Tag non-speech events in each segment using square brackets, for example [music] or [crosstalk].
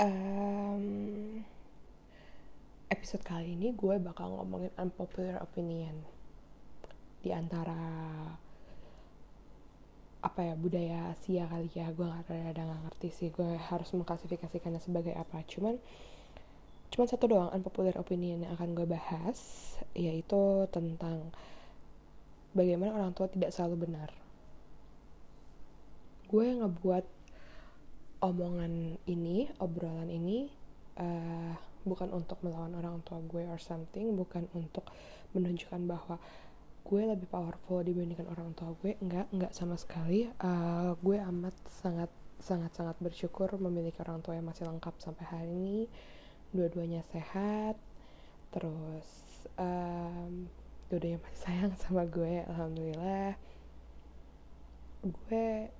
um, episode kali ini gue bakal ngomongin unpopular opinion. Di antara apa ya budaya Asia kali ya. Gue nggak ada nggak ngerti sih. Gue harus mengklasifikasikannya sebagai apa. Cuman cuman satu doang unpopular opinion yang akan gue bahas yaitu tentang bagaimana orang tua tidak selalu benar. Gue ngebuat omongan ini obrolan ini uh, bukan untuk melawan orang tua gue or something bukan untuk menunjukkan bahwa gue lebih powerful dibandingkan orang tua gue enggak enggak sama sekali. Uh, gue amat sangat sangat sangat bersyukur memiliki orang tua yang masih lengkap sampai hari ini. Dua-duanya sehat. Terus um, dua-duanya masih sayang sama gue alhamdulillah. Gue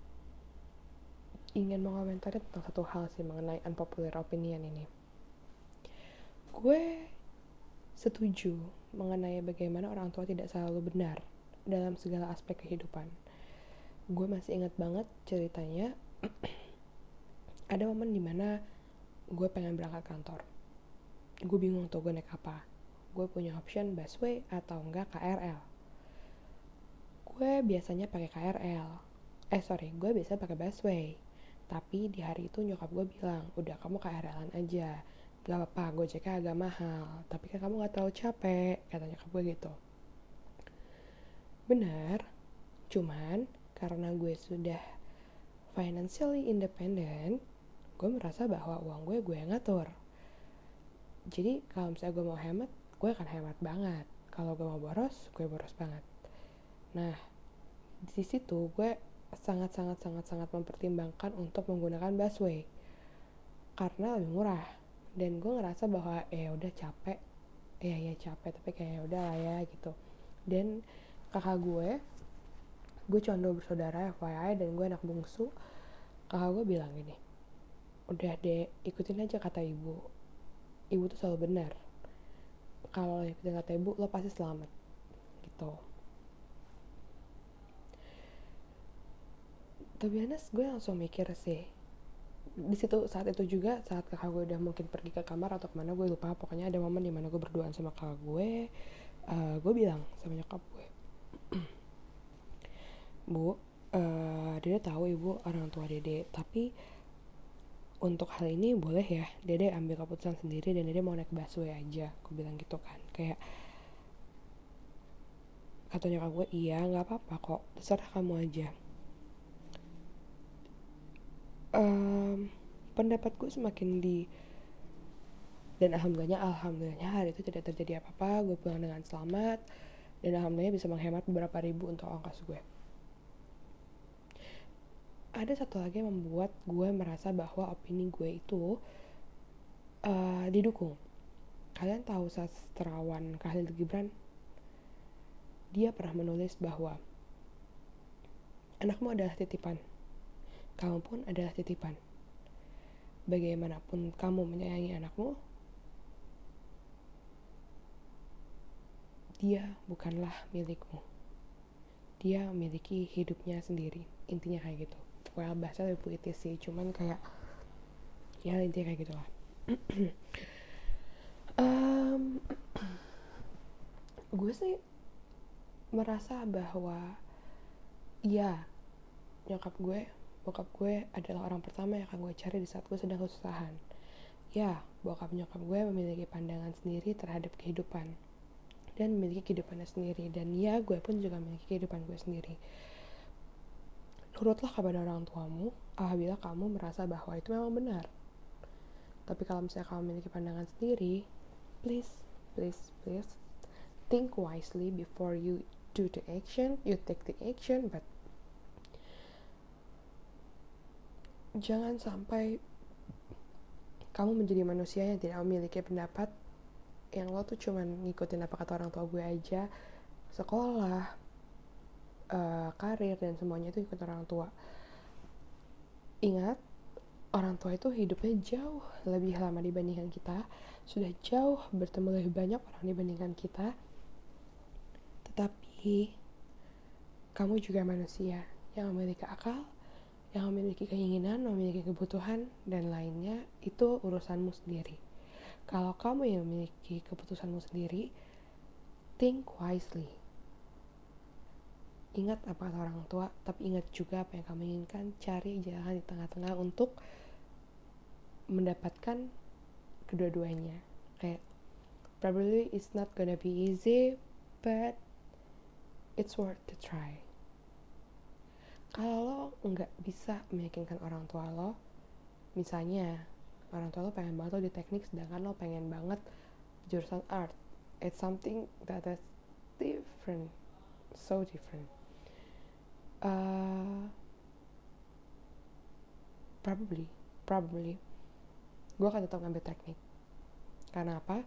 ingin mengomentari tentang satu hal sih mengenai unpopular opinion ini gue setuju mengenai bagaimana orang tua tidak selalu benar dalam segala aspek kehidupan. Gue masih ingat banget ceritanya. [clears throat] ada momen di mana gue pengen berangkat kantor. Gue bingung tuh gue naik apa. Gue punya option busway atau enggak KRL. Gue biasanya pakai KRL. Eh sorry, gue biasa pakai busway. Tapi di hari itu nyokap gue bilang, udah kamu KRL-an aja. Gak apa-apa gojeknya agak mahal. Tapi kan kamu gak terlalu capek katanya ke gue gitu. Benar cuman karena gue sudah financially independent gue merasa bahwa uang gue gue yang ngatur. Jadi kalau misalnya gue mau hemat gue akan hemat banget. Kalau gue mau boros gue boros banget. Nah di situ gue sangat sangat sangat sangat mempertimbangkan untuk menggunakan busway. Karena lebih murah. Dan gue ngerasa bahwa eh udah capek. Ya ya capek tapi kayak ya udah lah ya gitu. Dan kakak gue gue cuma dua bersaudara FYI dan gue anak bungsu kakak gue bilang gini udah deh ikutin aja kata ibu. Ibu tuh selalu benar. Kalau ikutin kata ibu lo pasti selamat. Gitu tapi honest gue langsung mikir sih. Di situ saat itu juga saat kakak gue udah mungkin pergi ke kamar atau ke mana gue lupa. Pokoknya ada momen di mana gue berduaan sama kakak gue uh, gue bilang sama nyokap gue. [clears throat] Bu uh, dede tahu ibu orang tua dede tapi untuk hal ini boleh ya dede ambil keputusan sendiri dan dede mau naik busway aja. Gue bilang gitu kan kayak kata nyokap gue iya nggak apa-apa kok terserah kamu aja um, pendapatku semakin di dan alhamdulillahnya alhamdulillahnya hari itu tidak terjadi apa-apa. Gue pulang dengan selamat dan alhamdulillah bisa menghemat beberapa ribu untuk ongkos gue. Ada satu lagi yang membuat gue merasa bahwa opini gue itu uh, didukung. Kalian tahu sastrawan Khalil Gibran? Dia pernah menulis bahwa anakmu adalah titipan kamu pun adalah titipan. Bagaimanapun kamu menyayangi anakmu, dia bukanlah milikmu. Dia memiliki hidupnya sendiri. Intinya kayak gitu. Well, bahasa lebih puitis sih, cuman kayak ya intinya kayak gitu lah. um, gue sih merasa bahwa ya nyokap gue bokap gue adalah orang pertama yang akan gue cari di saat gue sedang kesusahan. Ya, bokap nyokap gue memiliki pandangan sendiri terhadap kehidupan dan memiliki kehidupannya sendiri dan ya gue pun juga memiliki kehidupan gue sendiri. Nurutlah kepada orang tuamu apabila kamu merasa bahwa itu memang benar. Tapi kalau misalnya kamu memiliki pandangan sendiri, please, please, please think wisely before you do the action, you take the action, but jangan sampai kamu menjadi manusia yang tidak memiliki pendapat yang lo tuh cuman ngikutin apa kata orang tua gue aja. Sekolah uh, karir dan semuanya itu ikut orang tua. Ingat orang tua itu hidupnya jauh lebih lama dibandingkan kita sudah jauh bertemu lebih banyak orang dibandingkan kita. Tetapi kamu juga manusia yang memiliki akal yang memiliki keinginan, memiliki kebutuhan, dan lainnya itu urusanmu sendiri. Kalau kamu yang memiliki keputusanmu sendiri, think wisely. Ingat apa kata orang tua, tapi ingat juga apa yang kamu inginkan. Cari jalan di tengah-tengah untuk mendapatkan kedua-duanya. Kayak probably it's not gonna be easy, but it's worth to try kalau lo nggak bisa meyakinkan orang tua lo misalnya orang tua lo pengen banget lo di teknik sedangkan lo pengen banget jurusan art it's something that is different so different. Uh, probably probably gue akan tetap ngambil teknik. Karena apa?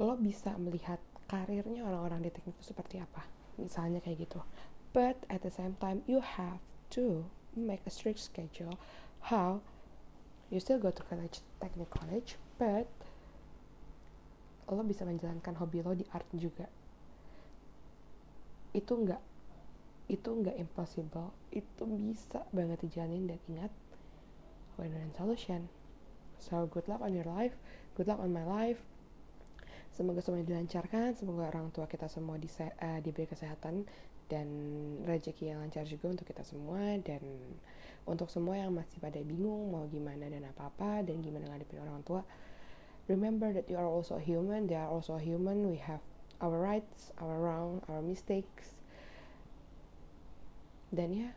Lo bisa melihat karirnya orang-orang di teknik itu seperti apa. Misalnya kayak gitu but at the same time you have to make a strict schedule how you still go to college technical college but lo bisa menjalankan hobi lo di art juga. Itu enggak itu enggak impossible. Itu bisa banget dijalanin dan ingat and solution. So good luck on your life good luck on my life semoga semuanya dilancarkan semoga orang tua kita semua di, uh, diberi kesehatan dan rezeki yang lancar juga untuk kita semua dan untuk semua yang masih pada bingung mau gimana dan apa-apa dan gimana ngadepin orang tua. Remember that you are also human they are also human we have our rights our wrong our mistakes. Dan ya yeah,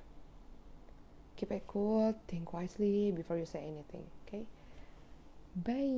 keep it cool think wisely before you say anything okay? Bye